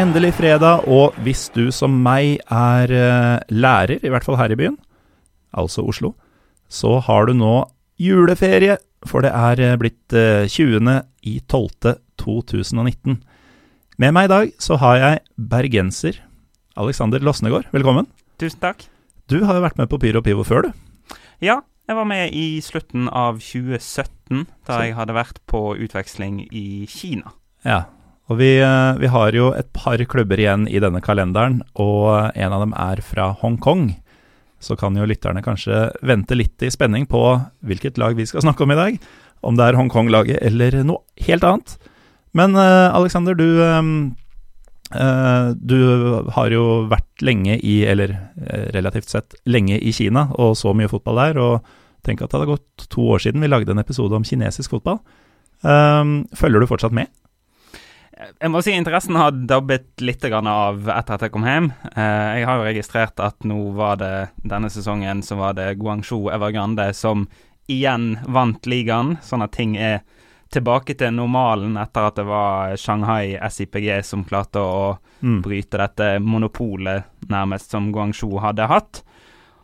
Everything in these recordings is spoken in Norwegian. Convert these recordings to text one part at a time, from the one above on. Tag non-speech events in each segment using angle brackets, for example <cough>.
Endelig fredag, og hvis du som meg er eh, lærer, i hvert fall her i byen, altså Oslo, så har du nå juleferie, for det er eh, blitt eh, 20. i 12. 2019. Med meg i dag så har jeg bergenser Alexander Losnegård, velkommen. Tusen takk. Du har jo vært med på Pyro Pivo før, du. Ja, jeg var med i slutten av 2017, da Så- jeg hadde vært på utveksling i Kina. Ja, og vi, eh, vi har jo et par klubber igjen i denne kalenderen, og en av dem er fra Hongkong. Så kan jo lytterne kanskje vente litt i spenning på hvilket lag vi skal snakke om i dag. Om det er Hongkong-laget eller noe helt annet. Men eh, Alexander, du, eh, du har jo vært lenge i, eller relativt sett lenge i Kina, og så mye fotball der. Og tenk at det hadde gått to år siden vi lagde en episode om kinesisk fotball. Følger du fortsatt med? Jeg må si interessen har dabbet litt av etter at jeg kom hjem. Eh, jeg har jo registrert at nå var det denne sesongen så var det Guangzhou Evergrande som igjen vant ligaen, sånn at ting er tilbake til normalen etter at det var Shanghai SIPG som klarte å Mm. bryte dette monopolet nærmest som Guangzhou hadde hatt.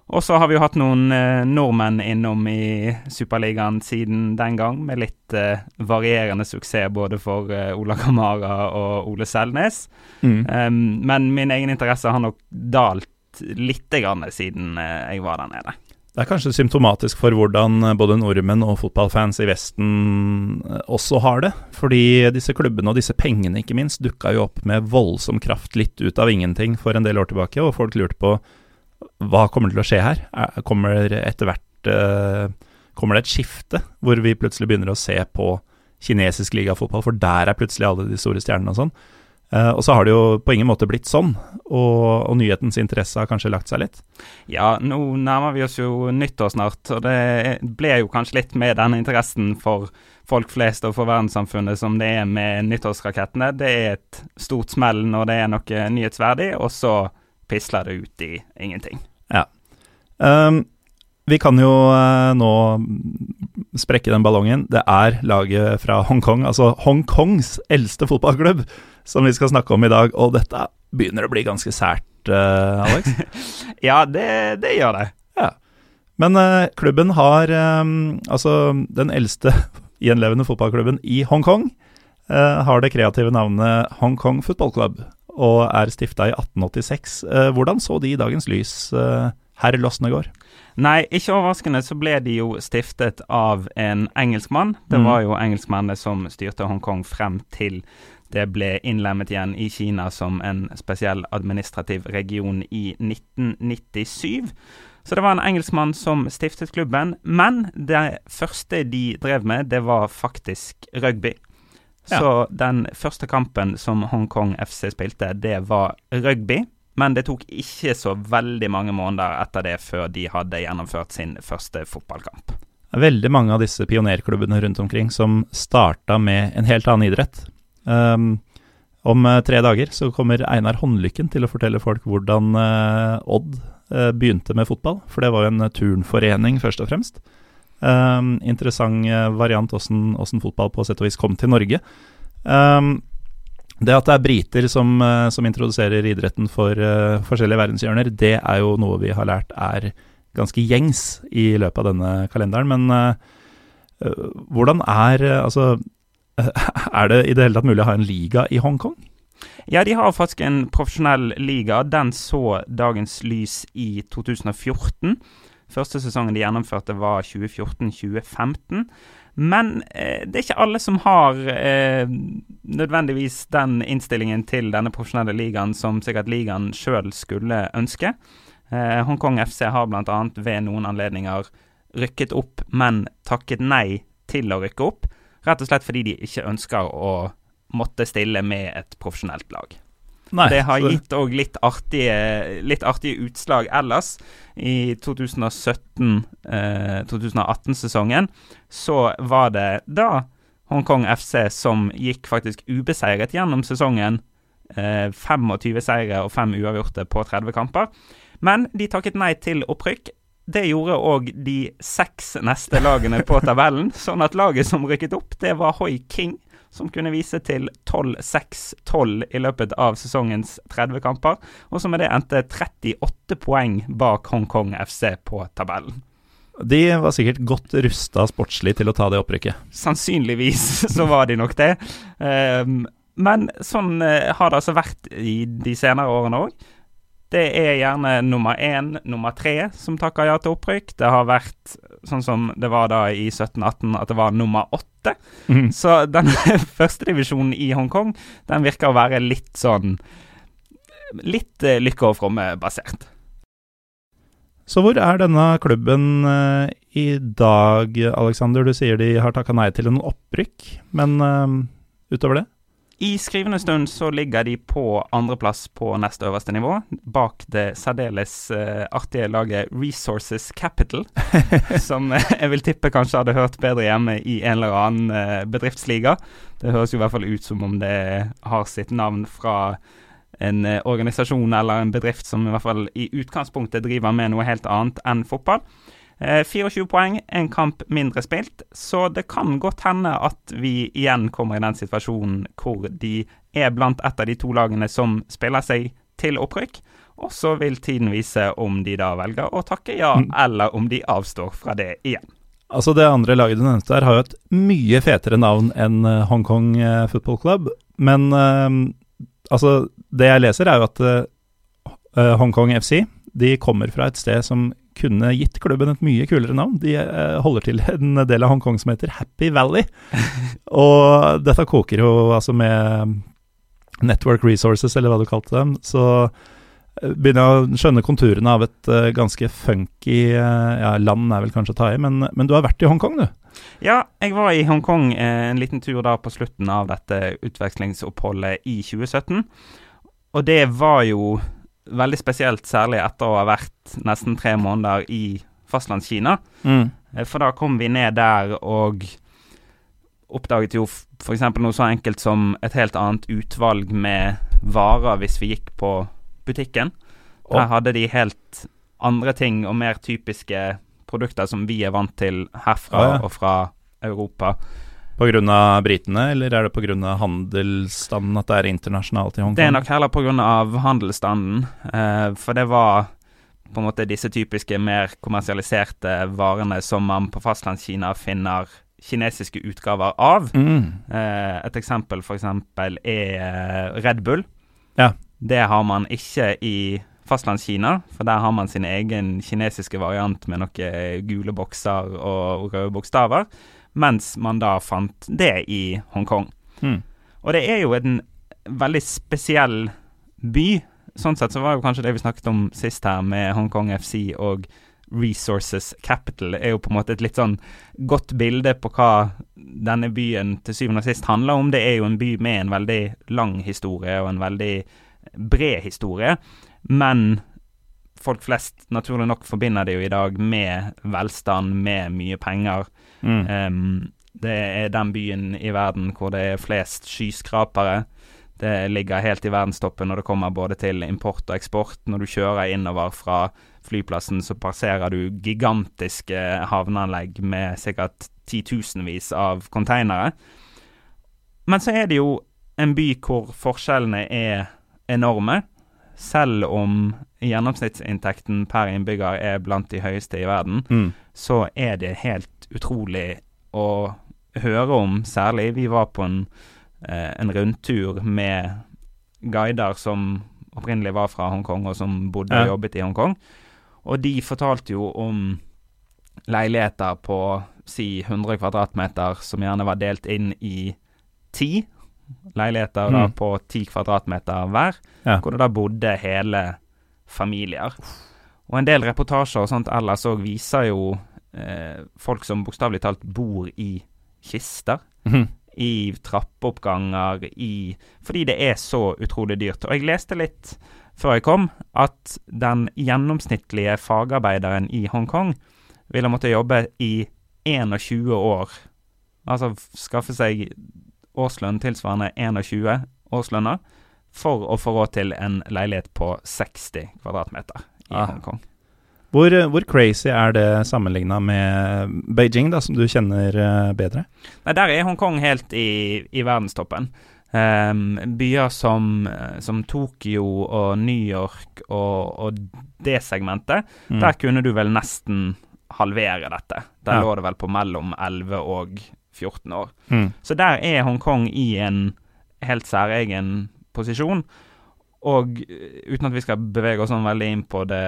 Og så har vi jo hatt noen eh, nordmenn innom i Superligaen siden den gang, med litt eh, varierende suksess både for eh, Ola Kamara og Ole Selnes. Mm. Um, men min egen interesse har nok dalt lite grann siden eh, jeg var der nede. Det er kanskje symptomatisk for hvordan eh, både nordmenn og fotballfans i Vesten eh, også har det. Fordi disse klubbene og disse pengene ikke minst dukka jo opp med voldsom kraft litt ut av ingenting for en del år tilbake, og folk lurte på hva kommer til å skje her? Er- Kommer etter hvert uh, Kommer det et skifte hvor vi plutselig begynner å se på kinesisk ligafotball, for der er plutselig alle de store stjernene og sånn. Uh, og så har det jo på ingen måte blitt sånn, og, og nyhetens interesse har kanskje lagt seg litt. Ja, nå nærmer vi oss jo nyttår snart, og det ble jo kanskje litt med denne interessen for folk flest og for verdenssamfunnet som det er med nyttårsrakettene. Det er et stort smell når det er noe nyhetsverdig, og så pisler det ut i ingenting. Um, vi kan jo uh, nå sprekke den ballongen. Det er laget fra Hongkong, altså Hongkongs eldste fotballklubb, som vi skal snakke om i dag. Og dette begynner å bli ganske sært, uh, Alex. <laughs> Ja, det, det gjør det. Men uh, klubben har um, Altså, den eldste <laughs> gjenlevende fotballklubben i Hongkong har det kreative navnet Hongkong Football Club og er stifta i 1886. Eh, hvordan så de dagens lys, eh, herr Losnegård? Nei, ikke overraskende så ble de jo stiftet av en engelskmann. Det Mm. var jo engelskmennene som styrte Hongkong frem til det ble innlemmet igjen i Kina som en spesiell administrativ region i 1997. Så det var en engelskmann som stiftet klubben. Men det første de drev med, det var faktisk rugby. Ja. Så den første kampen som Hongkong FC spilte, det var rugby. Men det tok ikke så veldig mange måneder etter det før de hadde gjennomført sin første fotballkamp. Veldig mange av disse pionerklubbene rundt omkring som starta med en helt annen idrett. Um, om eh, tre dager så kommer Einar Håndlykken til å fortelle folk hvordan eh, Odd eh, begynte med fotball, for det var jo en turnforening først og fremst. Um, interessant eh, variant åssen fotball på sett og vis kom til Norge. Um, det at det er briter som, eh, som introduserer idretten for uh, forskjellige verdenshjørner, det er jo noe vi har lært er ganske gjengs i løpet av denne kalenderen. Men eh, hvordan er Altså, <laughs> er det i det hele tatt mulig å ha en liga i Hongkong? Ja, de har faktisk en profesjonell liga. Den så dagens lys i 2014. Første sesongen de gjennomførte, var 2014-2015. Men eh, det er ikke alle som har eh, nødvendigvis den innstillingen til denne profesjonelle ligaen som sikkert ligaen sjøl skulle ønske. Eh, Hongkong FC har bl.a. ved noen anledninger rykket opp, men takket nei til å rykke opp. Rett og slett fordi de ikke ønsker å måtte stille med et profesjonelt lag. Nei, det har gitt òg litt, litt, artige utslag ellers. I 2017-2018-sesongen eh, så var det da Hongkong FC som gikk faktisk ubeseiret gjennom sesongen. Eh, 25 seire og 5 uavgjorte på 30 kamper. Men de takket nei til opprykk. Det gjorde òg de seks neste lagene på tabellen, <laughs> sånn at laget som rykket opp, det var Hoi King som kunne vise til 12-6-12 i løpet av sesongens 30 kamper, og som med det endte 38 poeng bak Hongkong FC på tabellen. De var sikkert godt rusta sportslig til å ta det opprykket. Sannsynligvis <laughs> så var de nok det. Um, men sånn uh, har det altså vært i de senere årene òg. Det er gjerne nummer én, nummer tre som takker ja til opprykk. Det har vært sånn som det var da i 17-18, at det var nummer åtte. Mm. Så den <laughs> førstedivisjonen i Hongkong, den virker å være litt sånn Litt uh, lykke og fromme-basert. Så hvor er denne klubben uh, i dag, Alexander? Du sier de har takka nei til en opprykk, men uh, utover det? I skrivende stund så ligger de på andreplass på nest øverste nivå, bak det særdeles uh, artige laget Resources Capital, <laughs> som jeg vil tippe kanskje hadde hørt bedre hjemme i en eller annen uh, bedriftsliga. Det høres jo i hvert fall ut som om det har sitt navn fra en organisasjon eller en bedrift som i hvert fall i utgangspunktet driver med noe helt annet enn fotball. 24 eh, poeng, en kamp mindre spilt, så det kan godt hende at vi igjen kommer i den situasjonen hvor de er blant et av de to lagene som spiller seg til opprykk. Og så vil tiden vise om de da velger å takke ja, mm. eller om de avstår fra det igjen. Altså Det andre laget du nevnte her, har jo et mye fetere navn enn eh, Hongkong eh, Football Club. Men altså, det jeg leser, er jo at Hongkong FC de kommer fra et sted som kunne gitt klubben et mye kulere navn. De eh, holder til <laughs> en del av Hongkong som heter Happy Valley. <laughs> og dette koker jo altså med Network Resources, eller hva du kalte dem. Så eh, begynner jeg å skjønne konturene av et uh, ganske funky ja, land er vel kanskje å ta i, men, men, du har vært i Hongkong, du? Ja, jeg var i Hongkong eh, en liten tur da på slutten av dette utvekslingsoppholdet i 2017. Og det var jo veldig spesielt, særlig etter å ha vært nesten tre måneder i fastlandskina. Mm. Eh, for da kom vi ned der og oppdaget jo f.eks. noe så enkelt som et helt annet utvalg med varer hvis vi gikk på butikken. Der hadde de helt andre ting og mer typiske produkter som vi er vant til herfra ah, ja. og fra Europa. Pga. britene, eller er det pga. handelsstanden at det er internasjonalt i Hongkong? Det er nok heller pga. handelsstanden, eh, for det var på en måte disse typiske mer kommersialiserte varene som man på fastlandskina finner kinesiske utgaver av. Mm. Eh, et eksempel f.eks. er eh, Red Bull. Ja. Det har man ikke i fastlandskina, for der har man sin egen kinesiske variant med noen gule bokser og røde bokstaver mens man da fant det i Hongkong. Mm. Og det er jo en veldig spesiell by. Sånn sett så var jo kanskje det vi snakket om sist her, med Hongkong FC og Resources Capital, er jo på en måte et litt sånn godt bilde på hva denne byen til syvende og sist handler om. Det er jo en by med en veldig lang historie og en veldig bred historie, men folk flest naturlig nok forbinder det jo i dag med velstand, med mye penger. Mm. Um, det er den byen i verden hvor det er flest skyskrapere. Det ligger helt i verdenstoppen når det kommer både til import og eksport. Når du kjører innover fra flyplassen, så passerer du gigantiske havneanlegg med sikkert titusenvis av konteinere. Men så er det jo en by hvor forskjellene er enorme selv om gjennomsnittsinntekten per innbygger er blant de høyeste i verden, mm. så er det helt utrolig å høre om. Særlig vi var på en, eh, en rundtur med guider som opprinnelig var fra Hongkong, og som bodde og jobbet i Hongkong. Og de fortalte jo om leiligheter på si 100 kvadratmeter som gjerne var delt inn i ti leiligheter da, Mm. på 10 kvadratmeter hver, Ja. hvor det da bodde hele familier. Og en del reportasjer og sånt ellers òg viser jo eh, folk som bokstavelig talt bor i kister. Mhm. I trappeoppganger, i Fordi det er så utrolig dyrt. Og jeg leste litt før jeg kom, at den gjennomsnittlige fagarbeideren i Hongkong ville måtte jobbe i 21 år. Altså skaffe seg årslønn tilsvarende 21 årslønner for å få råd til en leilighet på 60 kvadratmeter i Ah. Hongkong. Hvor, hvor crazy er det sammenligna med Beijing, da, som du kjenner eh, bedre? Nei, der er Hongkong helt i, i verdenstoppen. Um, byer som, eh, som Tokyo og New York og, og det segmentet, Mm. der kunne du vel nesten halvere dette. Der Ja. lå det vel på mellom 11 og 14 år. Mm. Så der er Hongkong i en helt særegen posisjon. Og eh, uten at vi skal bevege oss sånn veldig inn på det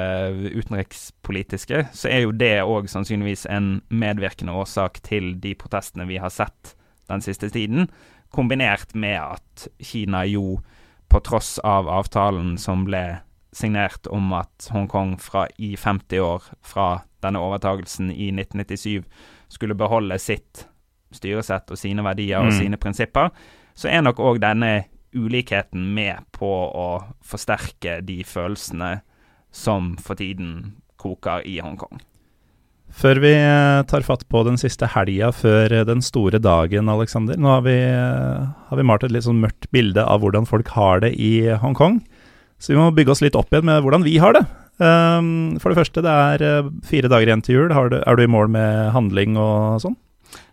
utenrikspolitiske, så er jo det òg sannsynligvis en medvirkende årsak til de protestene vi har sett den siste tiden, kombinert med at Kina jo, på tross av avtalen som ble signert om at Hongkong i 50 år fra denne overtagelsen i 1997 skulle beholde sitt styresett og sine verdier og Mm. sine prinsipper, så er nok òg denne ulikheten med på å forsterke de følelsene som for tiden koker i Hongkong. Før vi eh, tar fatt på den siste helga før eh, den store dagen, Alexander. Nå har vi, eh, har vi malt et litt sånn mørkt bilde av hvordan folk har det i Hongkong. Så vi må bygge oss litt opp igjen med hvordan vi har det. Um, for det første, det er fire dager igjen til jul. Du, er du i mål med handling og sånn?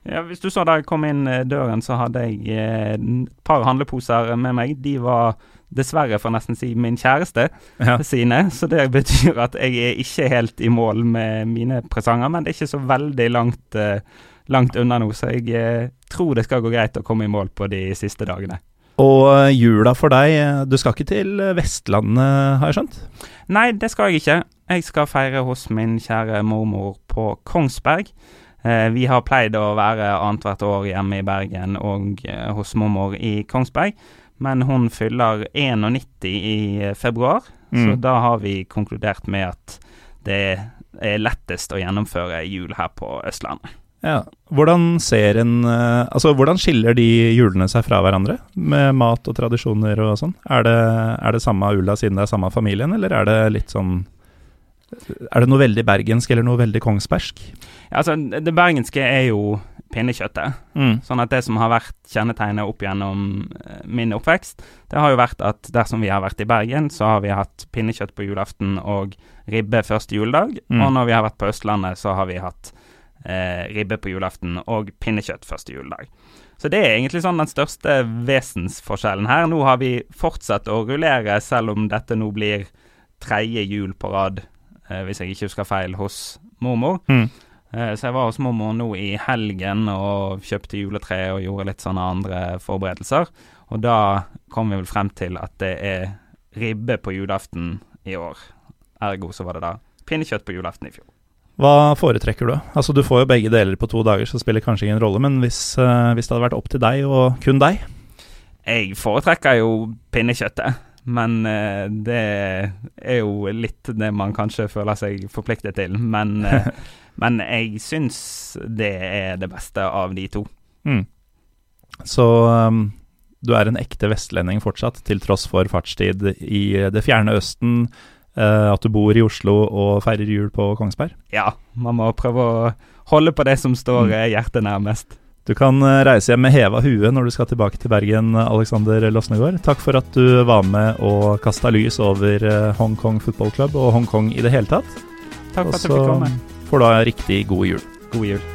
Ja, Hvis du så da jeg kom inn eh, døren, så hadde jeg eh, et par handleposer med meg. De var dessverre, for nesten si, min kjæreste Ja. <laughs> sine. Så det betyr at jeg er ikke helt i mål med mine presanger, men det er ikke så veldig langt, eh, langt unna nå. Så jeg eh, tror det skal gå greit å komme i mål på de siste dagene. Og eh, jula for deg, eh, du skal ikke til eh, Vestlandet, har jeg skjønt? Nei, det skal jeg ikke. Jeg skal feire hos min kjære mormor på Kongsberg. Eh, vi har pleid å være annethvert år hjemme i Bergen og eh, hos mormor i Kongsberg. Men hun fyller 91 i februar, februar, så Mm. da har vi konkludert med at det er lettest å gjennomføre jul her på Østlandet. Ja. Hvordan ser en eh, Altså, hvordan skiller de julene seg fra hverandre? Med mat og tradisjoner og sånn? Er det, er det samme ulla siden det er samme familien, eller er det litt sånn Er det noe veldig bergensk eller noe veldig kongsbergsk? Ja, altså, det bergenske er jo pinnekjøttet. Mm. Sånn at det som har vært kjennetegnet opp gjennom eh, min oppvekst, det har jo vært at dersom vi har vært i Bergen, så har vi hatt pinnekjøtt på julaften og ribbe første juledag. Mm. Og når vi har vært på Østlandet, så har vi hatt eh, ribbe på julaften og pinnekjøtt første juledag. Så det er egentlig sånn den største vesensforskjellen her. Nå har vi fortsatt å rullere, selv om dette nå blir tredje jul på rad, hvis jeg ikke husker feil, hos mormor. Mm. Eh, Så jeg var hos mormor nå i helgen og kjøpte juletre og gjorde litt sånne andre forberedelser. Og da kom vi vel frem til at det er ribbe på julaften i år. Ergo så var det da pinnekjøtt på julaften i fjor. Hva foretrekker du? Altså, du får jo begge deler på to dager, så det spiller kanskje ingen rolle, men hvis, eh, hvis det hadde vært opp til deg og kun deg Jeg foretrekker jo pinnekjøttet, men eh, det er jo litt det man kanskje føler seg forpliktet til. Men, eh, <laughs> men jeg syns det er det beste av de to. mm. Så um, du er en ekte vestlending fortsatt, til tross for fartstid i det fjerne Østen, uh, at du bor i Oslo og feirer jul på Kongsberg. Ja, man må prøve å holde på det som står eh, hjertet nærmest. Du kan eh, reise hjem med heva hue når du skal tilbake til Bergen, Alexander Losnegård. Takk for at du var med og kasta lys over eh, Hongkong Football Club og Hongkong i det hele tatt. Takk for at du fikk komme. får du ha riktig god jul. God jul.